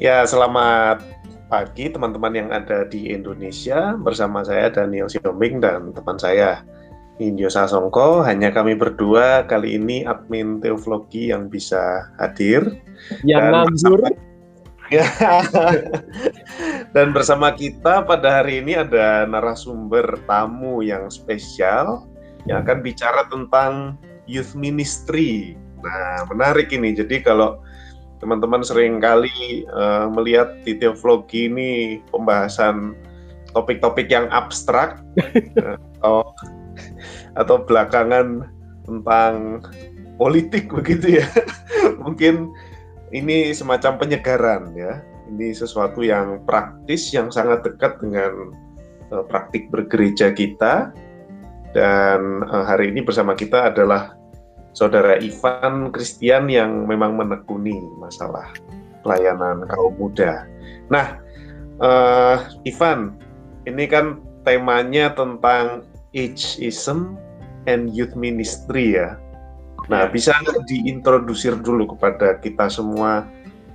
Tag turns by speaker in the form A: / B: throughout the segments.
A: Ya, selamat pagi teman-teman yang ada di Indonesia bersama saya Daniel Siombing dan teman saya Indio Sasongko. Hanya kami berdua kali ini admin teologi yang bisa hadir.
B: Yang nganggur.
A: Ya. dan bersama kita pada hari ini ada narasumber tamu yang spesial yang akan bicara tentang youth ministry. Nah, menarik ini. Jadi kalau teman-teman sering kali uh, melihat di teologi ini pembahasan topik-topik yang abstrak atau atau belakangan tentang politik begitu ya. Mungkin ini semacam penyegaran ya. Ini sesuatu yang praktis yang sangat dekat dengan uh, praktik bergereja kita. Dan uh, hari ini bersama kita adalah saudara Ivan Christian yang memang menekuni masalah pelayanan kaum muda. Nah, uh, Ivan, ini kan temanya tentang ageism and youth ministry ya. Nah, ya. bisa diintrodusir dulu kepada kita semua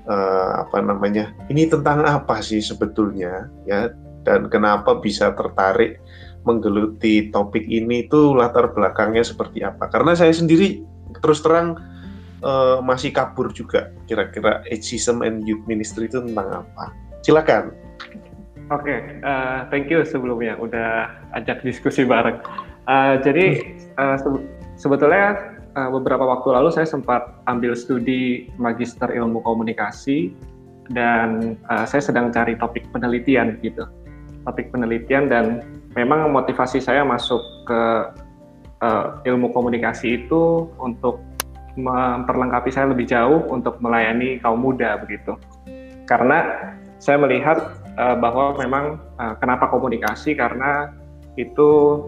A: uh, apa namanya? Ini tentang apa sih sebetulnya ya? Dan kenapa bisa tertarik menggeluti topik ini itu latar belakangnya seperti apa? Karena saya sendiri terus terang uh, masih kabur juga kira-kira ageism and youth ministry itu tentang apa? Silakan.
B: Oke, okay, uh, eh, thank you sebelumnya udah ajak diskusi bareng. Uh, jadi uh, se sebetulnya uh, beberapa waktu lalu saya sempat ambil studi magister ilmu komunikasi dan uh, saya sedang cari topik penelitian gitu, topik penelitian dan memang motivasi saya masuk ke uh, ilmu komunikasi itu untuk memperlengkapi saya lebih jauh untuk melayani kaum muda begitu. Karena saya melihat uh, bahwa memang uh, kenapa komunikasi karena itu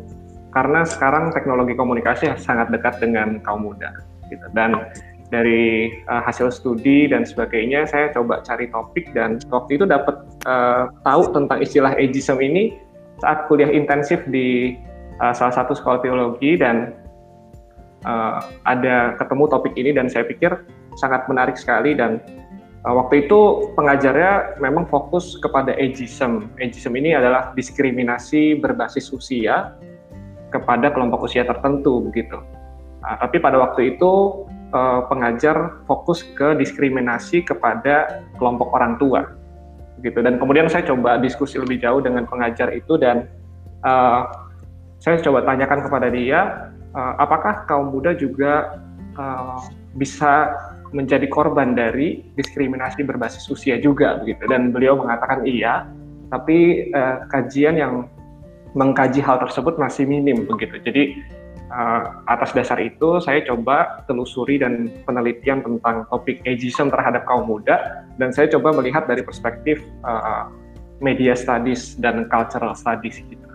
B: karena sekarang teknologi komunikasi sangat dekat dengan kaum muda gitu. Dan dari uh, hasil studi dan sebagainya saya coba cari topik dan waktu itu dapat uh, tahu tentang istilah ageism ini saat kuliah intensif di uh, salah satu sekolah teologi dan uh, ada ketemu topik ini dan saya pikir sangat menarik sekali dan uh, waktu itu pengajarnya memang fokus kepada ageism. Ageism ini adalah diskriminasi berbasis usia kepada kelompok usia tertentu begitu. Uh, tapi pada waktu itu pengajar fokus ke diskriminasi kepada kelompok orang tua gitu. Dan kemudian saya coba diskusi lebih jauh dengan pengajar itu dan uh, saya coba tanyakan kepada dia, uh, apakah kaum muda juga uh, bisa menjadi korban dari diskriminasi berbasis usia juga begitu dan beliau mengatakan iya tapi uh, kajian yang mengkaji hal tersebut masih minim begitu. Jadi uh, atas dasar itu saya coba telusuri dan penelitian tentang topik ageism terhadap kaum muda dan saya coba melihat dari perspektif uh, media studies dan cultural studies gitu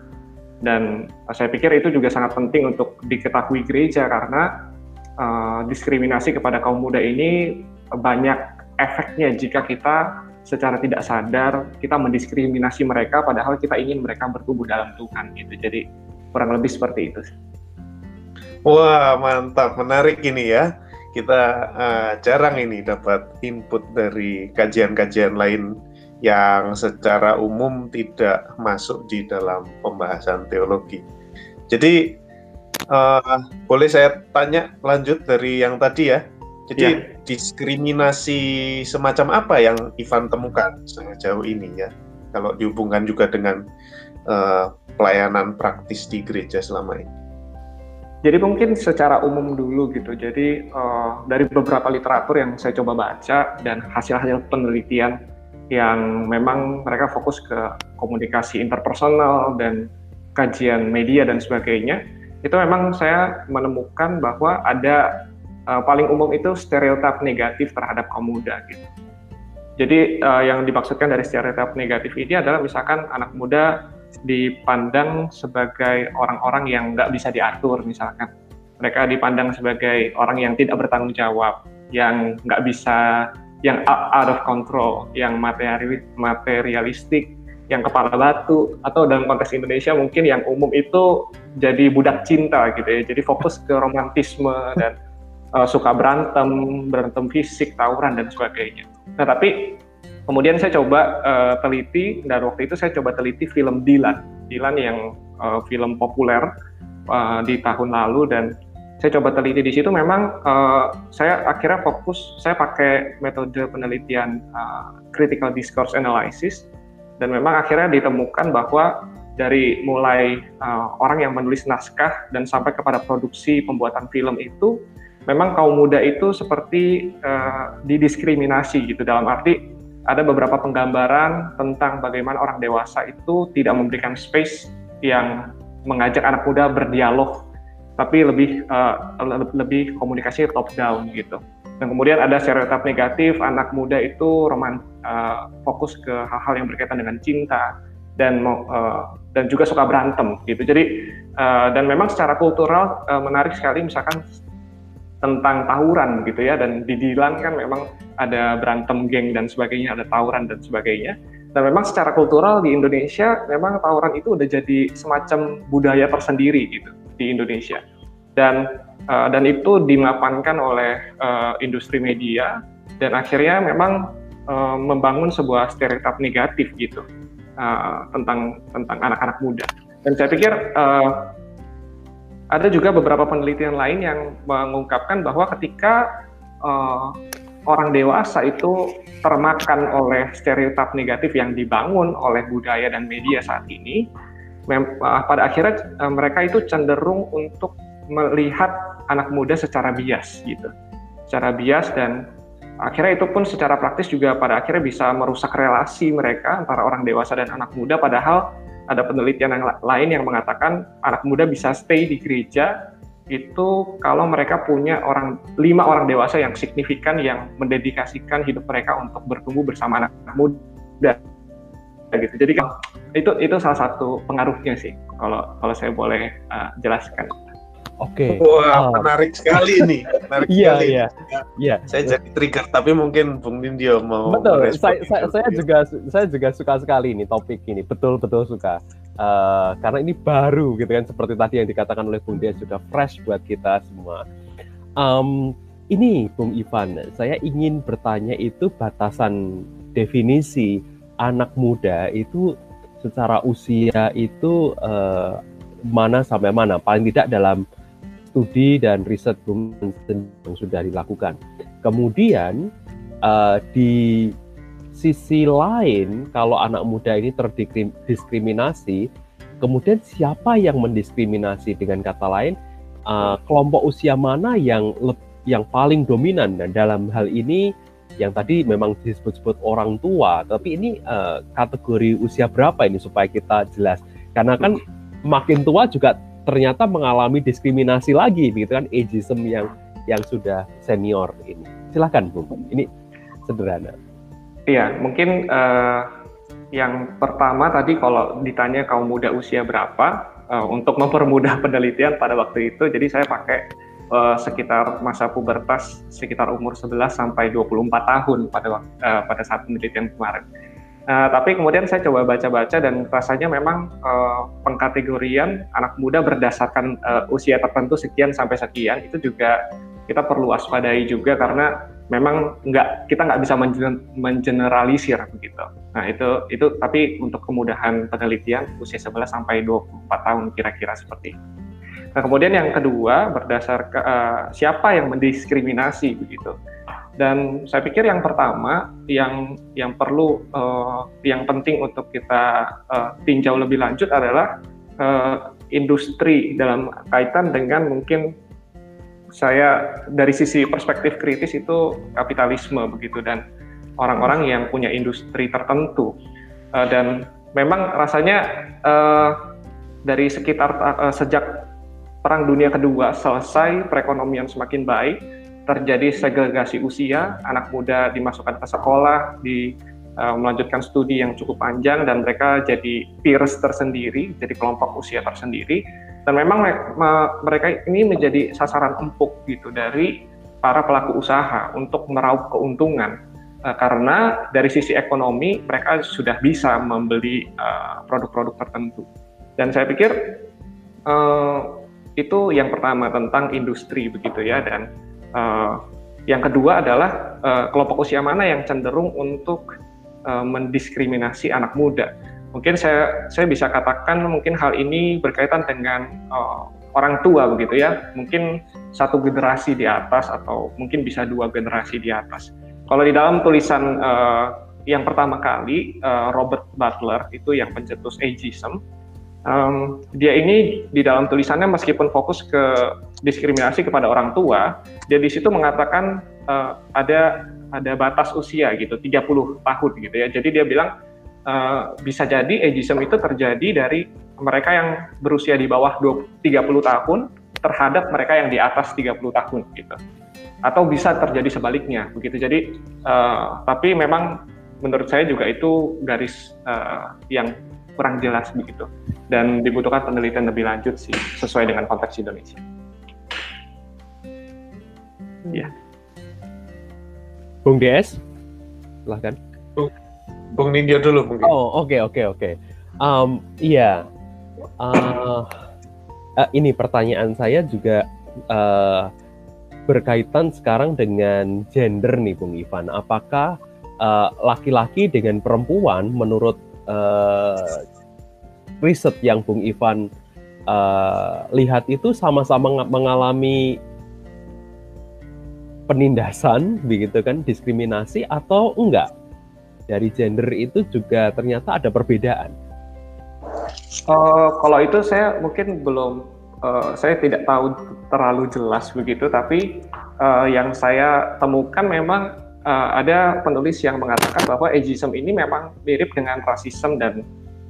B: dan saya pikir itu juga sangat penting untuk diketahui gereja karena uh, diskriminasi kepada kaum muda ini banyak efeknya jika kita secara tidak sadar kita mendiskriminasi mereka padahal kita ingin mereka bertumbuh dalam Tuhan gitu. Jadi kurang lebih seperti itu.
A: Wah, mantap, menarik ini ya. Kita uh, jarang ini dapat input dari kajian-kajian lain yang secara umum tidak masuk di dalam pembahasan teologi. Jadi uh, boleh saya tanya lanjut dari yang tadi ya. Jadi ya. diskriminasi semacam apa yang Ivan temukan sangat jauh ini ya? Kalau dihubungkan juga dengan uh, pelayanan praktis di gereja selama ini.
B: Jadi mungkin secara umum dulu gitu. Jadi uh, dari beberapa literatur yang saya coba baca dan hasil-hasil penelitian yang memang mereka fokus ke komunikasi interpersonal dan kajian media dan sebagainya, itu memang saya menemukan bahwa ada uh, paling umum itu stereotip negatif terhadap kaum muda gitu. Jadi uh, yang dimaksudkan dari stereotip negatif ini adalah misalkan anak muda dipandang sebagai orang-orang yang nggak bisa diatur misalkan. Mereka dipandang sebagai orang yang tidak bertanggung jawab, yang nggak bisa yang out of control, yang materialistik, yang kepala batu, atau dalam konteks Indonesia mungkin yang umum itu jadi budak cinta gitu ya, jadi fokus ke romantisme dan uh, suka berantem, berantem fisik, tawuran dan sebagainya. Nah tapi Kemudian saya coba uh, teliti dan waktu itu saya coba teliti film Dilan, Dilan yang uh, film populer uh, di tahun lalu dan saya coba teliti di situ. Memang uh, saya akhirnya fokus saya pakai metode penelitian uh, critical discourse analysis. Dan memang akhirnya ditemukan bahwa dari mulai uh, orang yang menulis naskah dan sampai kepada produksi pembuatan film itu memang kaum muda itu seperti uh, didiskriminasi gitu. Dalam arti ada beberapa penggambaran tentang bagaimana orang dewasa itu tidak memberikan space yang mengajak anak muda berdialog, tapi lebih uh, lebih komunikasi top down gitu. Dan kemudian ada stereotip negatif anak muda itu roman uh, fokus ke hal-hal yang berkaitan dengan cinta dan uh, dan juga suka berantem gitu. Jadi uh, dan memang secara kultural uh, menarik sekali misalkan tentang tawuran gitu ya. Dan di Dilan kan memang ada berantem geng dan sebagainya ada tawuran dan sebagainya. Dan memang secara kultural di Indonesia memang tawuran itu udah jadi semacam budaya tersendiri gitu di Indonesia. Dan uh, dan itu dimapankan oleh uh, industri media dan akhirnya memang uh, membangun sebuah stereotip negatif gitu uh, tentang tentang anak-anak muda. Dan saya pikir uh, ada juga beberapa penelitian lain yang mengungkapkan bahwa ketika uh, orang dewasa itu termakan oleh stereotip negatif yang dibangun oleh budaya dan media saat ini, uh, pada akhirnya uh, mereka itu cenderung untuk melihat anak muda secara bias gitu, secara bias dan akhirnya itu pun secara praktis juga pada akhirnya bisa merusak relasi mereka antara orang dewasa dan anak muda padahal ada penelitian yang lain yang mengatakan anak muda bisa stay di gereja itu kalau mereka punya orang lima orang dewasa yang signifikan yang mendedikasikan hidup mereka untuk bertumbuh bersama anak, muda gitu jadi itu itu salah satu pengaruhnya sih kalau kalau saya boleh uh, jelaskan.
A: Oke. Okay. Wah, uh, menarik sekali nih. Menarik
C: iya, sekali. Iya, iya.
A: Saya jadi trigger, tapi mungkin Bung Nindyo mau
C: Betul. Saya, saya, saya juga saya juga suka sekali ini topik ini. Betul betul suka. Uh, karena ini baru gitu kan seperti tadi yang dikatakan oleh Bung Dia juga fresh buat kita semua. Um, ini Bung Ivan, saya ingin bertanya itu batasan definisi anak muda itu secara usia itu uh, mana sampai mana paling tidak dalam studi dan riset yang sudah dilakukan. Kemudian uh, di sisi lain, kalau anak muda ini terdiskriminasi, kemudian siapa yang mendiskriminasi? Dengan kata lain, uh, kelompok usia mana yang yang paling dominan? Dan dalam hal ini, yang tadi memang disebut-sebut orang tua, tapi ini uh, kategori usia berapa ini supaya kita jelas? Karena kan makin tua juga ternyata mengalami diskriminasi lagi gitu kan ageism yang yang sudah senior ini. Silahkan Bung, ini sederhana.
B: Iya, mungkin uh, yang pertama tadi kalau ditanya kaum muda usia berapa, uh, untuk mempermudah penelitian pada waktu itu, jadi saya pakai uh, sekitar masa pubertas sekitar umur 11 sampai 24 tahun pada uh, pada saat penelitian kemarin. Uh, tapi kemudian saya coba baca-baca dan rasanya memang uh, pengkategorian anak muda berdasarkan uh, usia tertentu sekian sampai sekian itu juga kita perlu waspadai juga karena memang nggak kita nggak bisa mengeneralisir begitu. Nah itu itu tapi untuk kemudahan penelitian usia 11 sampai 24 tahun kira-kira seperti. Nah kemudian yang kedua berdasarkan uh, siapa yang mendiskriminasi begitu. Dan saya pikir yang pertama yang yang perlu uh, yang penting untuk kita uh, tinjau lebih lanjut adalah uh, industri dalam kaitan dengan mungkin saya dari sisi perspektif kritis itu kapitalisme begitu dan orang-orang yang punya industri tertentu. Uh, dan memang rasanya uh, dari sekitar uh, sejak perang dunia kedua selesai perekonomian semakin baik terjadi segregasi usia, anak muda dimasukkan ke sekolah, di uh, melanjutkan studi yang cukup panjang dan mereka jadi peers tersendiri, jadi kelompok usia tersendiri. Dan memang mereka ini menjadi sasaran empuk gitu dari para pelaku usaha untuk meraup keuntungan uh, karena dari sisi ekonomi mereka sudah bisa membeli eh, produk-produk tertentu. Dan saya pikir itu yang pertama tentang industri begitu ya dan Uh, yang kedua adalah uh, kelompok usia mana yang cenderung untuk uh, mendiskriminasi anak muda. Mungkin saya saya bisa katakan mungkin hal ini berkaitan dengan uh, orang tua begitu ya, mungkin satu generasi di atas atau mungkin bisa dua generasi di atas. Kalau di dalam tulisan uh, yang pertama kali uh, Robert Butler itu yang pencetus ageism, um, dia ini di dalam tulisannya meskipun fokus ke diskriminasi kepada orang tua, dia di situ mengatakan uh, ada ada batas usia gitu, 30 tahun gitu ya. Jadi dia bilang uh, bisa jadi ageism itu terjadi dari mereka yang berusia di bawah 20, 30 tahun terhadap mereka yang di atas 30 tahun gitu. Atau bisa terjadi sebaliknya begitu. Jadi uh, tapi memang menurut saya juga itu garis uh, yang kurang jelas begitu dan dibutuhkan penelitian lebih lanjut sih sesuai dengan konteks Indonesia.
C: Ya. Bung DS, silahkan.
A: Bung, Bung Nindya dulu mungkin.
C: Oh oke okay, oke okay, oke. Okay. Um, iya, uh, uh, ini pertanyaan saya juga uh, berkaitan sekarang dengan gender nih Bung Ivan. Apakah laki-laki uh, dengan perempuan menurut uh, riset yang Bung Ivan uh, lihat itu sama-sama mengalami penindasan begitu kan diskriminasi atau enggak dari gender itu juga ternyata ada perbedaan
B: Uh, kalau itu saya mungkin belum, uh, saya tidak tahu terlalu jelas begitu, tapi uh, yang saya temukan memang uh, ada penulis yang mengatakan bahwa ageism ini memang mirip dengan rasisme dan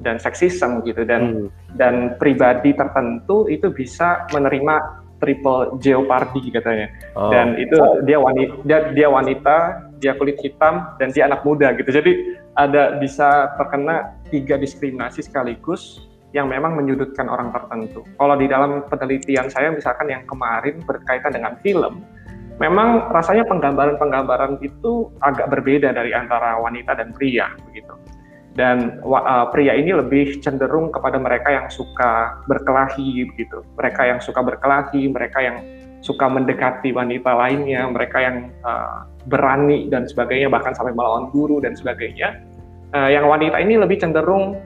B: dan seksisme gitu dan hmm. dan pribadi tertentu itu bisa menerima triple jeopardy katanya oh. dan itu dia wanita dia, dia wanita dia kulit hitam dan dia anak muda gitu jadi ada bisa terkena tiga diskriminasi sekaligus yang memang menyudutkan orang tertentu. Kalau di dalam penelitian saya misalkan yang kemarin berkaitan dengan film, memang rasanya penggambaran-penggambaran itu agak berbeda dari antara wanita dan pria begitu. Dan uh, pria ini lebih cenderung kepada mereka yang suka berkelahi begitu. Mereka yang suka berkelahi, mereka yang suka mendekati wanita lainnya, mereka yang uh, berani dan sebagainya bahkan sampai melawan guru dan sebagainya. Uh, yang wanita ini lebih cenderung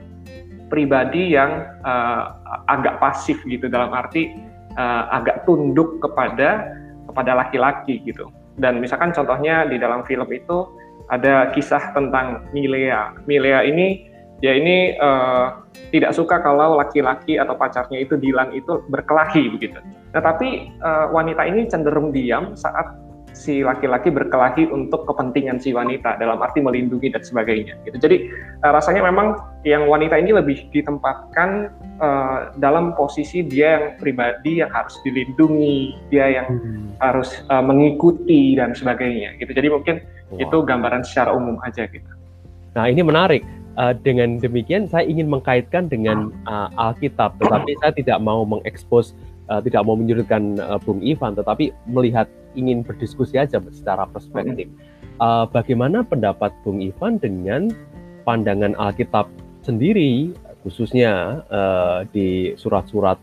B: pribadi yang uh, agak pasif gitu dalam arti uh, agak tunduk kepada kepada laki-laki gitu. Dan misalkan contohnya di dalam film itu ada kisah tentang Milea. Milea ini dia ini uh, tidak suka kalau laki-laki atau pacarnya itu Dilan itu berkelahi begitu. Nah tapi uh, wanita ini cenderung diam saat si laki-laki berkelahi untuk kepentingan si wanita dalam arti melindungi dan sebagainya gitu. Jadi uh, rasanya memang yang wanita ini lebih ditempatkan uh, dalam posisi dia yang pribadi yang harus dilindungi, dia yang hmm. harus uh, mengikuti dan sebagainya gitu. Jadi mungkin wow. itu gambaran secara umum aja gitu.
C: Nah, ini menarik. Uh, dengan demikian saya ingin mengkaitkan dengan uh, Alkitab, tetapi saya tidak mau mengekspos uh, tidak mau menyudutkan uh, Bung Ivan, tetapi melihat ingin berdiskusi aja secara perspektif. Uh, bagaimana pendapat Bung Ivan dengan pandangan Alkitab sendiri, khususnya uh, di surat-surat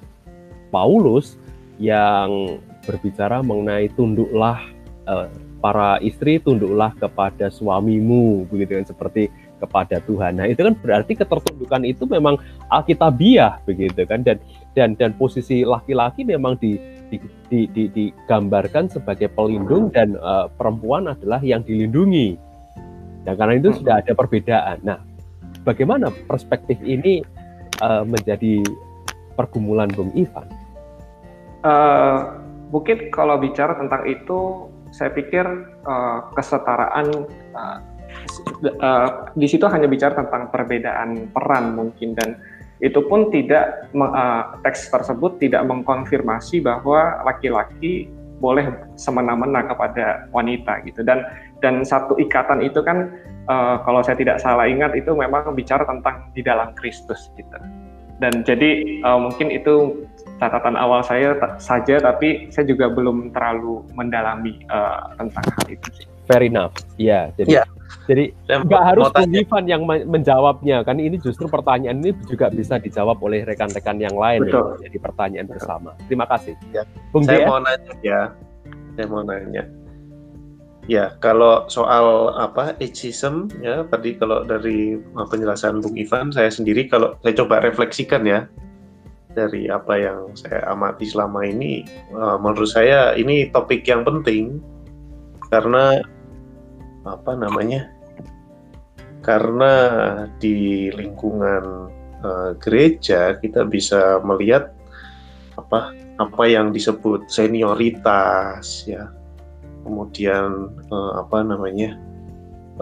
C: Paulus yang berbicara mengenai tunduklah uh, para istri tunduklah kepada suamimu begitu kan seperti kepada Tuhan. Nah, itu kan berarti ketertundukan itu memang alkitabiah begitu kan dan dan dan posisi laki-laki memang di di, di, di, digambarkan sebagai pelindung dan uh, perempuan adalah yang dilindungi. Nah, karena itu sudah ada perbedaan. Nah, bagaimana perspektif ini uh, menjadi pergumulan Bung Ivan?
B: Uh, mungkin kalau bicara tentang itu, saya pikir uh, kesetaraan uh, uh, di situ hanya bicara tentang perbedaan peran mungkin dan itu pun tidak uh, teks tersebut tidak mengkonfirmasi bahwa laki-laki boleh semena-mena kepada wanita gitu dan dan satu ikatan itu kan uh, kalau saya tidak salah ingat itu memang bicara tentang di dalam Kristus gitu dan jadi uh, mungkin itu catatan awal saya saja tapi saya juga belum terlalu mendalami uh, tentang hal itu sih.
C: Fair enough. Ya, jadi yeah. Jadi nggak harus Bung Ivan yang menjawabnya kan ini justru pertanyaan ini juga bisa dijawab oleh rekan-rekan yang lain Betul. ya, jadi pertanyaan Betul. bersama. Terima kasih.
A: Ya. Bung saya mau nanya ya. Saya mau nanya. Ya, kalau soal apa ageism ya tadi kalau dari uh, penjelasan Bung Ivan, saya sendiri kalau saya coba refleksikan ya dari apa yang saya amati selama ini, uh, menurut saya ini topik yang penting karena apa namanya? Karena di lingkungan uh, gereja kita bisa melihat apa apa yang disebut senioritas ya. Kemudian uh, apa namanya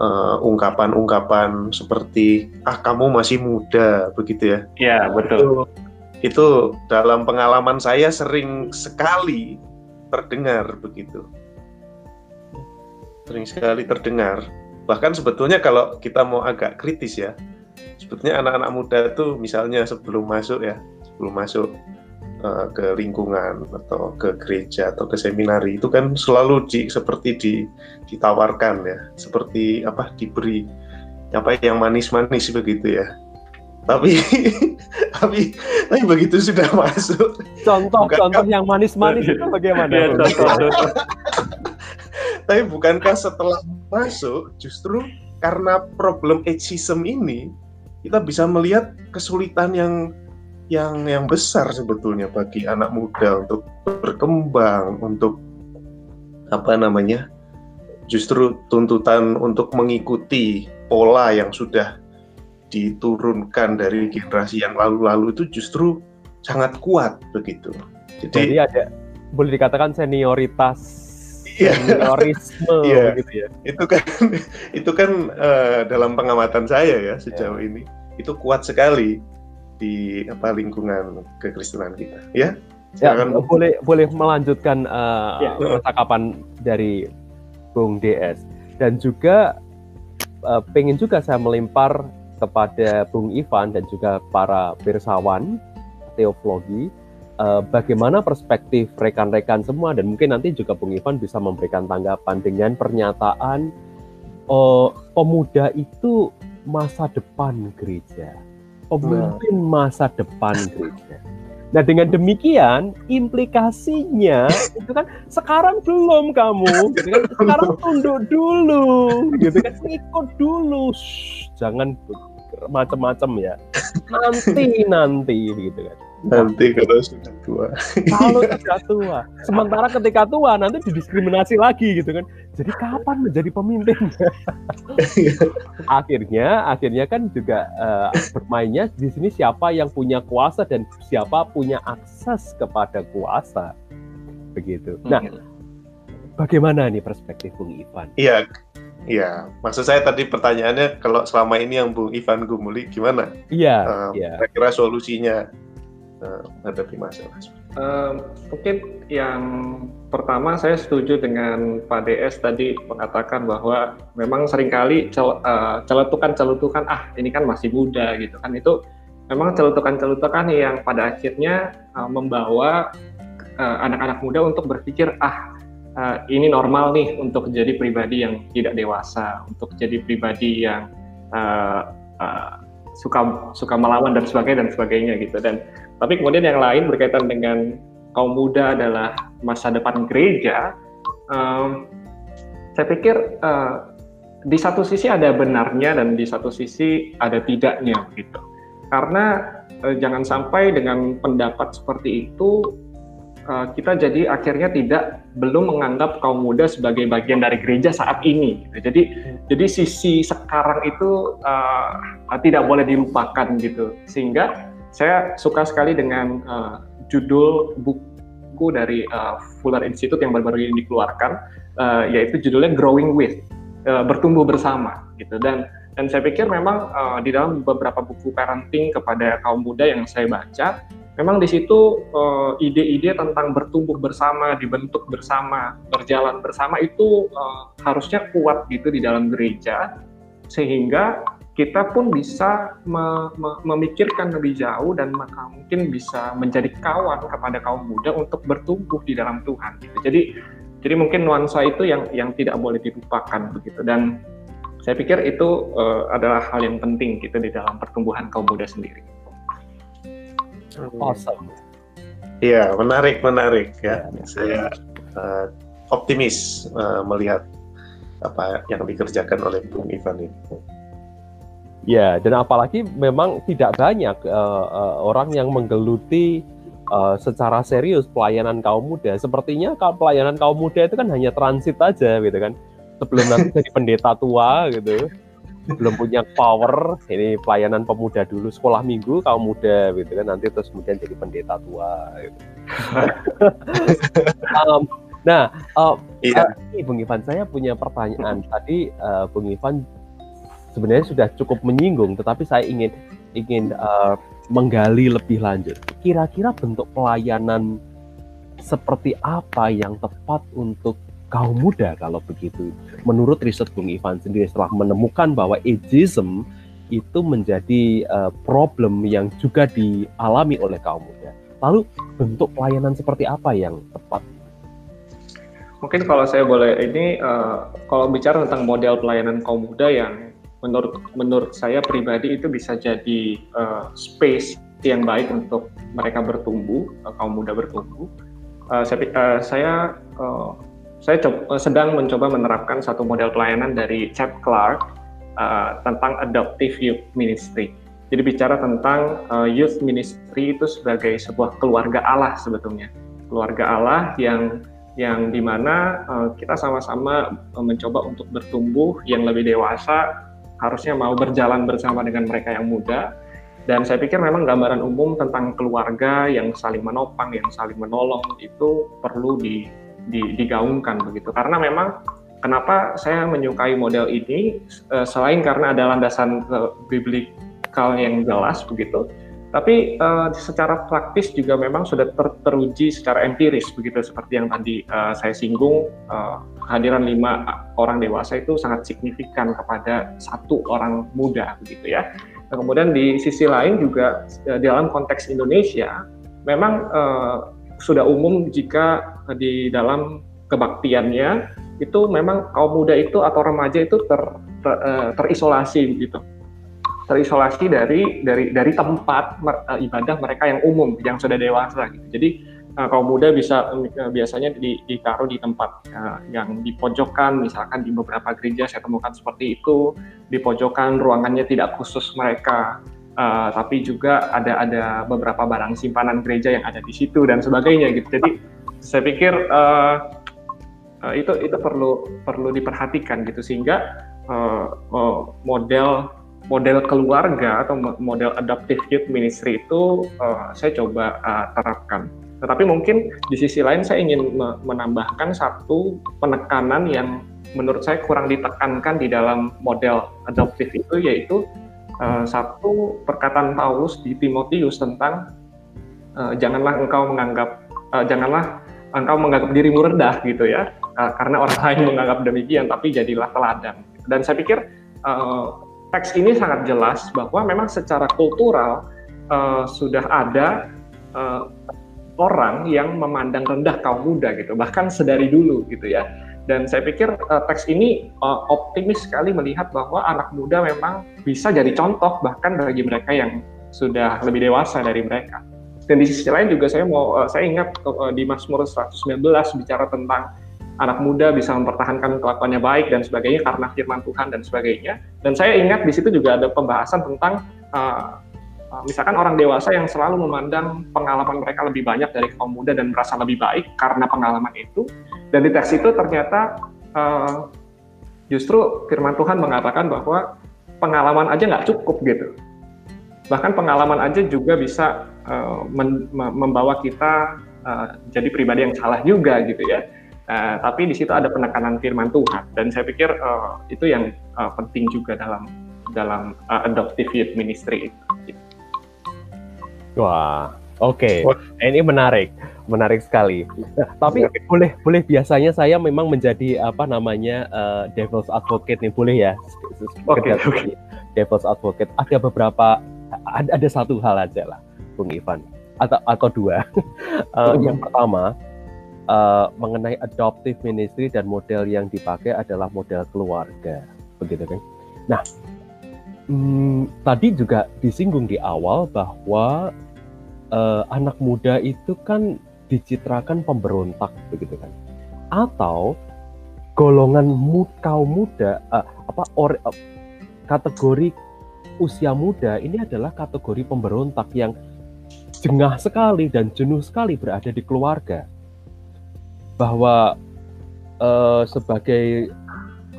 A: eh, ungkapan-ungkapan seperti ah kamu masih muda begitu ya.
B: Ya betul. Itu,
A: itu dalam pengalaman saya sering sekali terdengar begitu sering sekali terdengar. Bahkan sebetulnya kalau kita mau agak kritis ya sebetulnya anak-anak muda itu misalnya sebelum masuk ya sebelum masuk uh, ke lingkungan atau ke gereja atau ke seminari itu kan selalu di, seperti di, ditawarkan ya seperti apa diberi apa yang manis-manis begitu ya. Tapi tapi tapi begitu sudah masuk.
C: Contoh bukankah, contoh yang manis-manis itu bagaimana? Ya, contoh,
A: tapi bukankah setelah masuk justru karena problem ageism ini kita bisa melihat kesulitan yang yang yang besar sebetulnya bagi anak muda untuk berkembang untuk apa namanya justru tuntutan untuk mengikuti pola yang sudah diturunkan dari generasi yang lalu-lalu itu justru sangat kuat begitu.
C: Jadi, Jadi ada boleh dikatakan senioritas iya, seniorisme
A: iya, gitu ya. Itu kan itu kan uh, dalam pengamatan saya ya sejauh yeah. ini itu kuat sekali di apa lingkungan kekristenan kita ya
C: Ya, boleh boleh melanjutkan uh, ya. percakapan dari Bung DS dan juga uh, pengen juga saya melempar kepada Bung Ivan dan juga para pirsawan teologi uh, bagaimana perspektif rekan-rekan semua dan mungkin nanti juga Bung Ivan bisa memberikan tanggapan dengan pernyataan uh, pemuda itu masa depan gereja pemimpin masa depan gereja. Nah dengan demikian implikasinya itu kan sekarang belum kamu, gitu kan? sekarang tunduk dulu, gitu kan ikut dulu, Shh, jangan macam-macam ya, nanti nanti gitu kan.
A: Nanti kalau sudah tua.
C: Kalau sudah tua. Sementara ketika tua nanti didiskriminasi lagi gitu kan. Jadi kapan menjadi pemimpin? akhirnya, akhirnya kan juga uh, bermainnya di sini siapa yang punya kuasa dan siapa punya akses kepada kuasa. Begitu. Nah, hmm. bagaimana nih perspektif Bung Ivan?
A: Iya, Iya, maksud saya tadi pertanyaannya kalau selama ini yang Bung Ivan Gumuli gimana?
C: Iya. Uh, iya.
A: Kira-kira solusinya menghadapi masalah?
B: Uh, mungkin yang pertama saya setuju dengan Pak DS tadi mengatakan bahwa memang sering kali cel, uh, celetukan-celetukan ah ini kan masih muda gitu kan itu memang celutukan-celutukan yang pada akhirnya uh, membawa anak-anak uh, muda untuk berpikir ah uh, ini normal nih untuk jadi pribadi yang tidak dewasa untuk jadi pribadi yang uh, uh, suka suka melawan dan sebagainya dan sebagainya gitu dan tapi kemudian yang lain berkaitan dengan kaum muda adalah masa depan gereja. Um, saya pikir uh, di satu sisi ada benarnya dan di satu sisi ada tidaknya gitu. Karena uh, jangan sampai dengan pendapat seperti itu uh, kita jadi akhirnya tidak belum menganggap kaum muda sebagai bagian dari gereja saat ini. Gitu. Jadi hmm. jadi sisi sekarang itu uh, tidak boleh dilupakan gitu. Sehingga saya suka sekali dengan uh, judul buku dari uh, Fuller Institute yang baru-baru ini dikeluarkan, uh, yaitu judulnya Growing With, uh, bertumbuh bersama, gitu. Dan dan saya pikir memang uh, di dalam beberapa buku parenting kepada kaum muda yang saya baca, memang di situ ide-ide uh, tentang bertumbuh bersama, dibentuk bersama, berjalan bersama itu uh, harusnya kuat gitu di dalam gereja, sehingga kita pun bisa me me memikirkan lebih jauh dan maka mungkin bisa menjadi kawan kepada kaum muda untuk bertumbuh di dalam Tuhan. Gitu. Jadi jadi mungkin nuansa itu yang yang tidak boleh dilupakan begitu dan saya pikir itu uh, adalah hal yang penting gitu di dalam pertumbuhan kaum muda sendiri.
C: Awesome.
A: Iya, menarik, menarik ya. ya. Saya uh, optimis uh, melihat apa yang dikerjakan oleh Bung Ivan ini.
C: Ya, dan apalagi memang tidak banyak uh, uh, orang yang menggeluti uh, secara serius pelayanan kaum muda. Sepertinya kalau pelayanan kaum muda itu kan hanya transit aja gitu kan. Sebelum nanti jadi pendeta tua gitu. Belum punya power, ini pelayanan pemuda dulu, sekolah minggu kaum muda gitu kan. Nanti terus kemudian jadi pendeta tua gitu. um, nah, uh, iya. uh, Bung Ivan, saya punya pertanyaan. Tadi uh, Bung Ivan sebenarnya sudah cukup menyinggung, tetapi saya ingin ingin uh, menggali lebih lanjut. Kira-kira bentuk pelayanan seperti apa yang tepat untuk kaum muda kalau begitu? Menurut riset Bung Ivan sendiri setelah menemukan bahwa ageism itu menjadi uh, problem yang juga dialami oleh kaum muda. Lalu bentuk pelayanan seperti apa yang tepat?
B: Mungkin kalau saya boleh ini uh, kalau bicara tentang model pelayanan kaum muda yang menurut menurut saya pribadi itu bisa jadi uh, space yang baik untuk mereka bertumbuh, uh, kaum muda bertumbuh. Uh, saya uh, saya, uh, saya coba, sedang mencoba menerapkan satu model pelayanan dari Chad Clark uh, tentang adoptive youth ministry. Jadi bicara tentang uh, youth ministry itu sebagai sebuah keluarga Allah sebetulnya, keluarga Allah yang yang di mana uh, kita sama-sama mencoba untuk bertumbuh yang lebih dewasa harusnya mau berjalan bersama dengan mereka yang muda. Dan saya pikir memang gambaran umum tentang keluarga yang saling menopang, yang saling menolong itu perlu di, di, digaungkan begitu. Karena memang kenapa saya menyukai model ini eh, selain karena ada landasan uh, biblikal yang jelas begitu, tapi uh, secara praktis juga memang sudah ter teruji secara empiris begitu seperti yang tadi uh, saya singgung uh, kehadiran lima orang dewasa itu sangat signifikan kepada satu orang muda begitu ya. Nah, kemudian di sisi lain juga uh, di dalam konteks Indonesia memang uh, sudah umum jika di dalam kebaktiannya itu memang kaum muda itu atau remaja itu ter, ter, terisolasi begitu terisolasi dari dari dari tempat uh, ibadah mereka yang umum yang sudah dewasa gitu. Jadi uh, kaum muda bisa uh, biasanya di, ditaruh di tempat uh, yang di pojokan misalkan di beberapa gereja saya temukan seperti itu di pojokan ruangannya tidak khusus mereka uh, tapi juga ada ada beberapa barang simpanan gereja yang ada di situ dan sebagainya gitu. Jadi saya pikir uh, uh, itu itu perlu perlu diperhatikan gitu sehingga uh, uh, model model keluarga atau model adaptive youth ministry itu uh, saya coba uh, terapkan. Tetapi mungkin di sisi lain saya ingin menambahkan satu penekanan yang menurut saya kurang ditekankan di dalam model adoptive itu yaitu uh, satu perkataan Paulus di Timotius tentang uh, janganlah engkau menganggap uh, janganlah engkau menganggap dirimu rendah gitu ya uh, karena orang lain menganggap demikian tapi jadilah teladan. Dan saya pikir uh, teks ini sangat jelas bahwa memang secara kultural uh, sudah ada uh, orang yang memandang rendah kaum muda gitu, bahkan sedari dulu gitu ya. Dan saya pikir uh, teks ini uh, optimis sekali melihat bahwa anak muda memang bisa jadi contoh bahkan bagi mereka yang sudah lebih dewasa dari mereka. Dan di sisi lain juga saya mau uh, saya ingat uh, di Mazmur 119 bicara tentang anak muda bisa mempertahankan kelakuannya baik dan sebagainya karena firman Tuhan dan sebagainya. Dan saya ingat di situ juga ada pembahasan tentang uh, misalkan orang dewasa yang selalu memandang pengalaman mereka lebih banyak dari kaum muda dan merasa lebih baik karena pengalaman itu. Dan di teks itu ternyata uh, justru firman Tuhan mengatakan bahwa pengalaman aja nggak cukup gitu. Bahkan pengalaman aja juga bisa uh, membawa kita uh, jadi pribadi yang salah juga gitu ya Uh, tapi di situ ada penekanan firman Tuhan dan saya pikir uh, itu yang uh, penting juga dalam dalam uh, adoptive youth ministry itu.
C: Wah, oke, okay. ini menarik, menarik sekali. Nah, tapi okay. boleh boleh biasanya saya memang menjadi apa namanya uh, devil's advocate nih, boleh ya? Oke. Okay, okay. Devil's advocate. Ada beberapa, ada, ada satu hal aja lah, Bung Ivan, atau atau dua. uh, yang pertama uh, mengenai adoptive ministry dan model yang dipakai adalah model keluarga, begitu kan? Nah, hmm, tadi juga disinggung di awal bahwa uh, anak muda itu kan dicitrakan pemberontak, begitu kan? Atau golongan mud, kaum muda uh, apa or, uh, kategori usia muda ini adalah kategori pemberontak yang jengah sekali dan jenuh sekali berada di keluarga bahwa uh, sebagai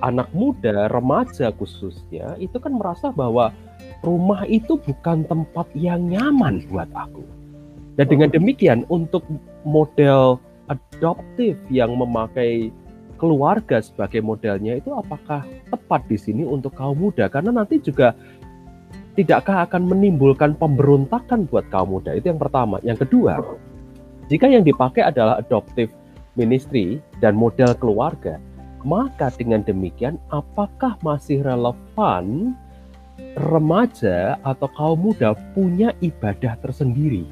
C: anak muda remaja khususnya itu kan merasa bahwa rumah itu bukan tempat yang nyaman buat aku. Dan dengan demikian untuk model adoptif yang memakai keluarga sebagai modelnya itu apakah tepat di sini untuk kaum muda? Karena nanti juga tidakkah akan menimbulkan pemberontakan buat kaum muda? Itu yang pertama. Yang kedua jika yang dipakai adalah adoptive ministry dan model keluarga maka dengan demikian apakah masih relevan remaja atau kaum muda punya ibadah tersendiri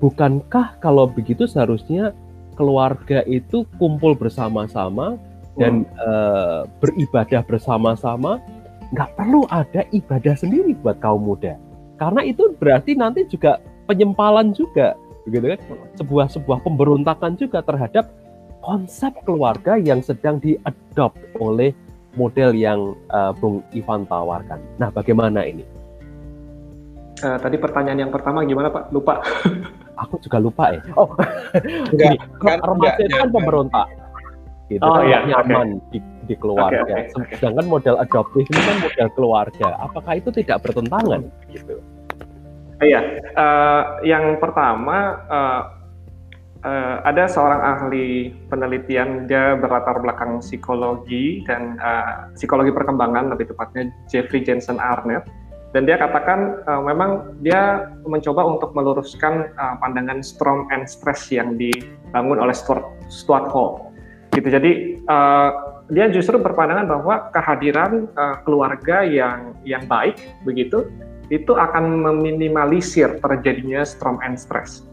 C: bukankah kalau begitu seharusnya keluarga itu kumpul bersama-sama dan hmm. uh, beribadah bersama-sama, nggak perlu ada ibadah sendiri buat kaum muda. Karena itu berarti nanti juga penyempalan juga, begitu kan? Sebuah sebuah pemberontakan juga terhadap konsep keluarga yang sedang diadop oleh model yang uh, Bung Ivan tawarkan. Nah, bagaimana ini?
B: Uh, tadi pertanyaan yang pertama gimana Pak? Lupa.
C: aku juga lupa ya. Oh, enggak, kan, remaja itu kan pemberontak. Gitu oh, kan iya, nyaman okay. di, di keluarga. Okay, okay, okay. Sedangkan model adoptif ini kan model keluarga. Apakah itu tidak bertentangan? Gitu.
B: Iya, uh, yang pertama uh, uh, ada seorang ahli penelitian dia berlatar belakang psikologi dan uh, psikologi perkembangan lebih tepatnya Jeffrey Jensen Arnett. Dan dia katakan uh, memang dia mencoba untuk meluruskan uh, pandangan storm and stress yang dibangun oleh Stuart, Stuart Hall. Gitu. Jadi uh, dia justru berpandangan bahwa kehadiran uh, keluarga yang yang baik begitu itu akan meminimalisir terjadinya storm and stress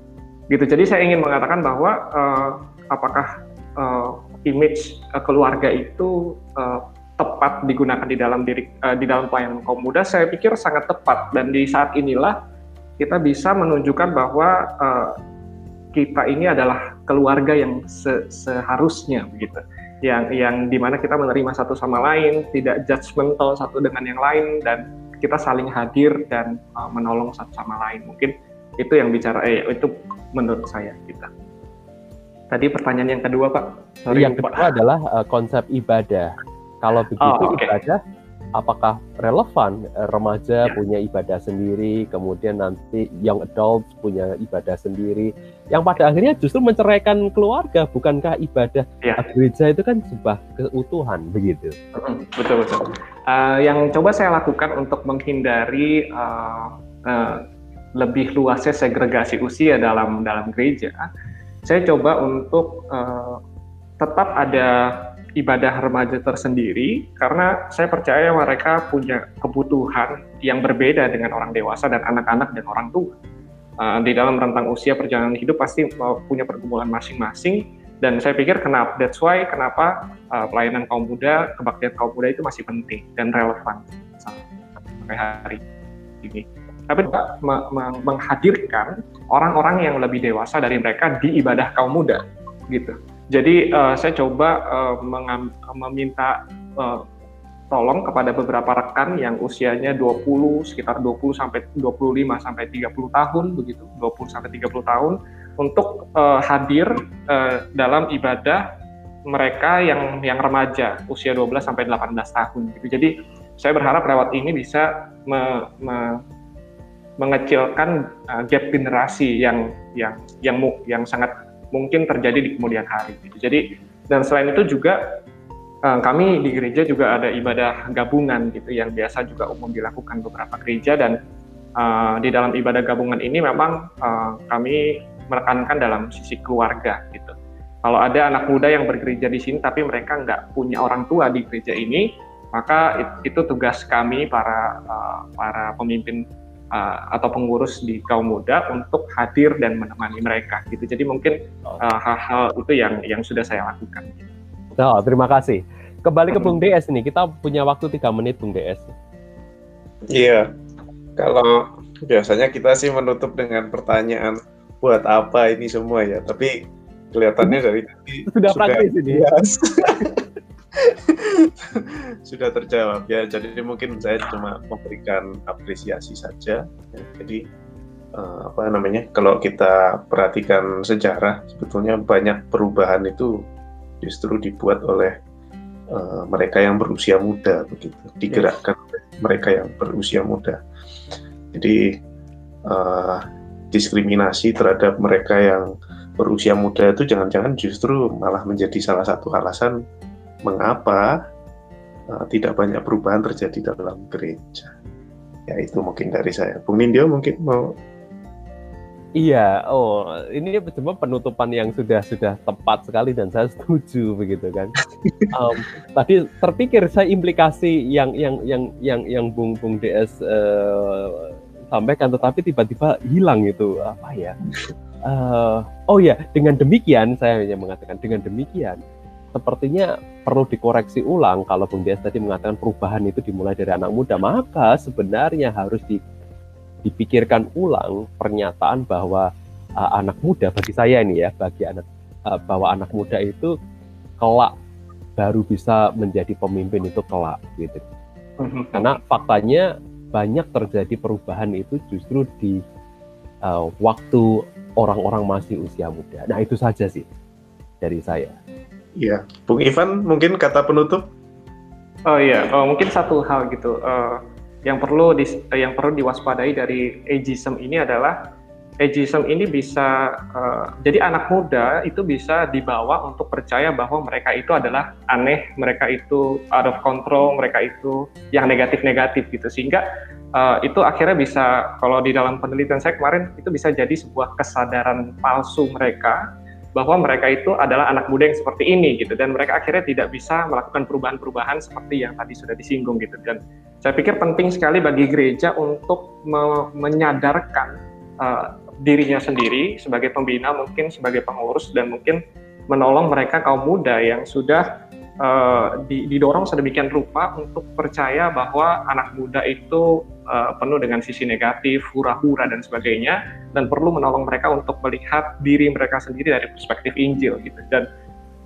B: gitu. Jadi saya ingin mengatakan bahwa uh, apakah uh, image uh, keluarga itu uh, tepat digunakan di dalam diri uh, di dalam pelayanan kaum muda? Saya pikir sangat tepat. Dan di saat inilah kita bisa menunjukkan bahwa uh, kita ini adalah keluarga yang se seharusnya begitu. Yang yang di mana kita menerima satu sama lain tidak judgmental satu dengan yang lain dan kita saling hadir dan uh, menolong satu sama lain. Mungkin itu yang bicara eh itu menurut saya kita tadi pertanyaan yang kedua pak
C: Sorry, yang kedua adalah uh, konsep ibadah kalau begitu oh, okay. ibadah apakah relevan eh, remaja yeah. punya ibadah sendiri, kemudian nanti young adults punya ibadah sendiri, yang pada akhirnya justru menceraikan keluarga, bukankah ibadah yeah. gereja itu kan sebuah keutuhan begitu?
B: Betul betul. Uh, yang coba saya lakukan untuk menghindari uh, uh, lebih luasnya segregasi usia dalam dalam gereja, saya coba untuk uh, tetap ada ibadah remaja tersendiri karena saya percaya mereka punya kebutuhan yang berbeda dengan orang dewasa dan anak-anak dan orang tua. Uh, di dalam rentang usia perjalanan hidup pasti punya pergumulan masing-masing dan saya pikir kenapa that's why kenapa uh, pelayanan kaum muda, kebaktian kaum muda itu masih penting dan relevan sampai hari ini. Tapi juga menghadirkan orang-orang yang lebih dewasa dari mereka di ibadah kaum muda gitu jadi uh, saya coba uh, meminta uh, tolong kepada beberapa rekan yang usianya 20 sekitar 20 sampai 25 sampai 30 tahun begitu, 20 sampai 30 tahun untuk uh, hadir uh, dalam ibadah mereka yang yang remaja usia 12 sampai 18 tahun gitu. Jadi saya berharap lewat ini bisa me, me, mengecilkan uh, gap generasi yang yang yang yang sangat mungkin terjadi di kemudian hari. Gitu. Jadi dan selain itu juga uh, kami di gereja juga ada ibadah gabungan gitu yang biasa juga umum dilakukan beberapa gereja dan uh, di dalam ibadah gabungan ini memang uh, kami menekankan dalam sisi keluarga gitu. Kalau ada anak muda yang bergereja di sini tapi mereka nggak punya orang tua di gereja ini, maka itu tugas kami para uh, para pemimpin uh, atau pengurus di kaum muda untuk hadir dan menemani mereka gitu. Jadi mungkin uh, hal-hal itu yang yang sudah saya lakukan.
C: Oh, terima kasih. Kembali ke Bung DS nih, kita punya waktu tiga menit Bung DS.
A: Iya, kalau biasanya kita sih menutup dengan pertanyaan buat apa ini semua ya, tapi kelihatannya dari tadi
C: sudah, sudah praktis ini. Yes.
A: sudah terjawab ya. Jadi mungkin saya cuma memberikan apresiasi saja. Jadi uh, apa namanya? Kalau kita perhatikan sejarah, sebetulnya banyak perubahan itu justru dibuat oleh uh, mereka yang berusia muda begitu, digerakkan oleh mereka yang berusia muda. Jadi uh, diskriminasi terhadap mereka yang berusia muda itu jangan-jangan justru malah menjadi salah satu alasan mengapa uh, tidak banyak perubahan terjadi dalam gereja. Ya itu mungkin dari saya. Bung Nindyo mungkin mau
C: Iya, oh ini cuma penutupan yang sudah sudah tepat sekali dan saya setuju begitu kan. um, tadi terpikir saya implikasi yang yang yang yang yang Bung Bung DS uh, sampaikan, tetapi tiba-tiba hilang itu apa ya? Uh, oh ya, dengan demikian saya hanya mengatakan dengan demikian sepertinya perlu dikoreksi ulang kalau Bung Dias tadi mengatakan perubahan itu dimulai dari anak muda, maka sebenarnya harus di, dipikirkan ulang pernyataan bahwa uh, anak muda bagi saya ini ya, bagi anak uh, bahwa anak muda itu kelak baru bisa menjadi pemimpin itu kelak gitu. Mhm. Karena faktanya banyak terjadi perubahan itu justru di uh, waktu orang-orang masih usia muda. Nah itu saja sih dari saya.
A: Iya, Bung Ivan mungkin kata penutup.
B: Oh iya, oh, mungkin satu hal gitu. Uh, yang perlu di, yang perlu diwaspadai dari ageism ini adalah ageism ini bisa uh, jadi anak muda itu bisa dibawa untuk percaya bahwa mereka itu adalah aneh, mereka itu out of control, mereka itu yang negatif-negatif gitu. Sehingga uh, itu akhirnya bisa kalau di dalam penelitian saya kemarin itu bisa jadi sebuah kesadaran palsu mereka bahwa mereka itu adalah anak muda yang seperti ini gitu. Dan mereka akhirnya tidak bisa melakukan perubahan-perubahan seperti yang tadi sudah disinggung gitu. Dan saya pikir penting sekali bagi gereja untuk me menyadarkan uh, dirinya sendiri sebagai pembina mungkin sebagai pengurus dan mungkin menolong mereka kaum muda yang sudah uh, didorong sedemikian rupa untuk percaya bahwa anak muda itu uh, penuh dengan sisi negatif, hura-hura dan sebagainya, dan perlu menolong mereka untuk melihat diri mereka sendiri dari perspektif Injil gitu. Dan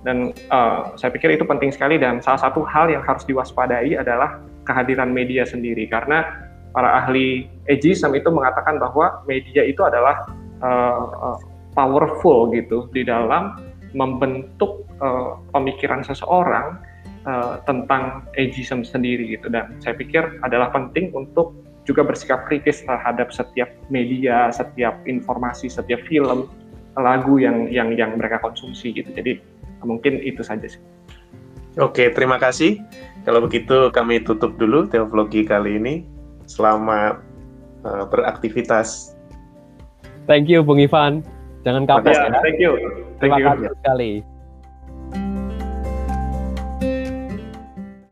B: dan uh, saya pikir itu penting sekali dan salah satu hal yang harus diwaspadai adalah kehadiran media sendiri karena para ahli ageism itu mengatakan bahwa media itu adalah uh, uh, powerful gitu di dalam membentuk uh, pemikiran seseorang uh, tentang ageism sendiri gitu dan saya pikir adalah penting untuk juga bersikap kritis terhadap setiap media, setiap informasi, setiap film, lagu yang yang yang mereka konsumsi gitu. Jadi mungkin itu saja sih.
A: Oke, terima kasih. Kalau begitu kami tutup dulu teologi kali ini. Selamat uh, beraktivitas.
C: Thank you Bung Ivan. Jangan kapok ya.
B: Thank you.
C: Thank terima you. kasih sekali.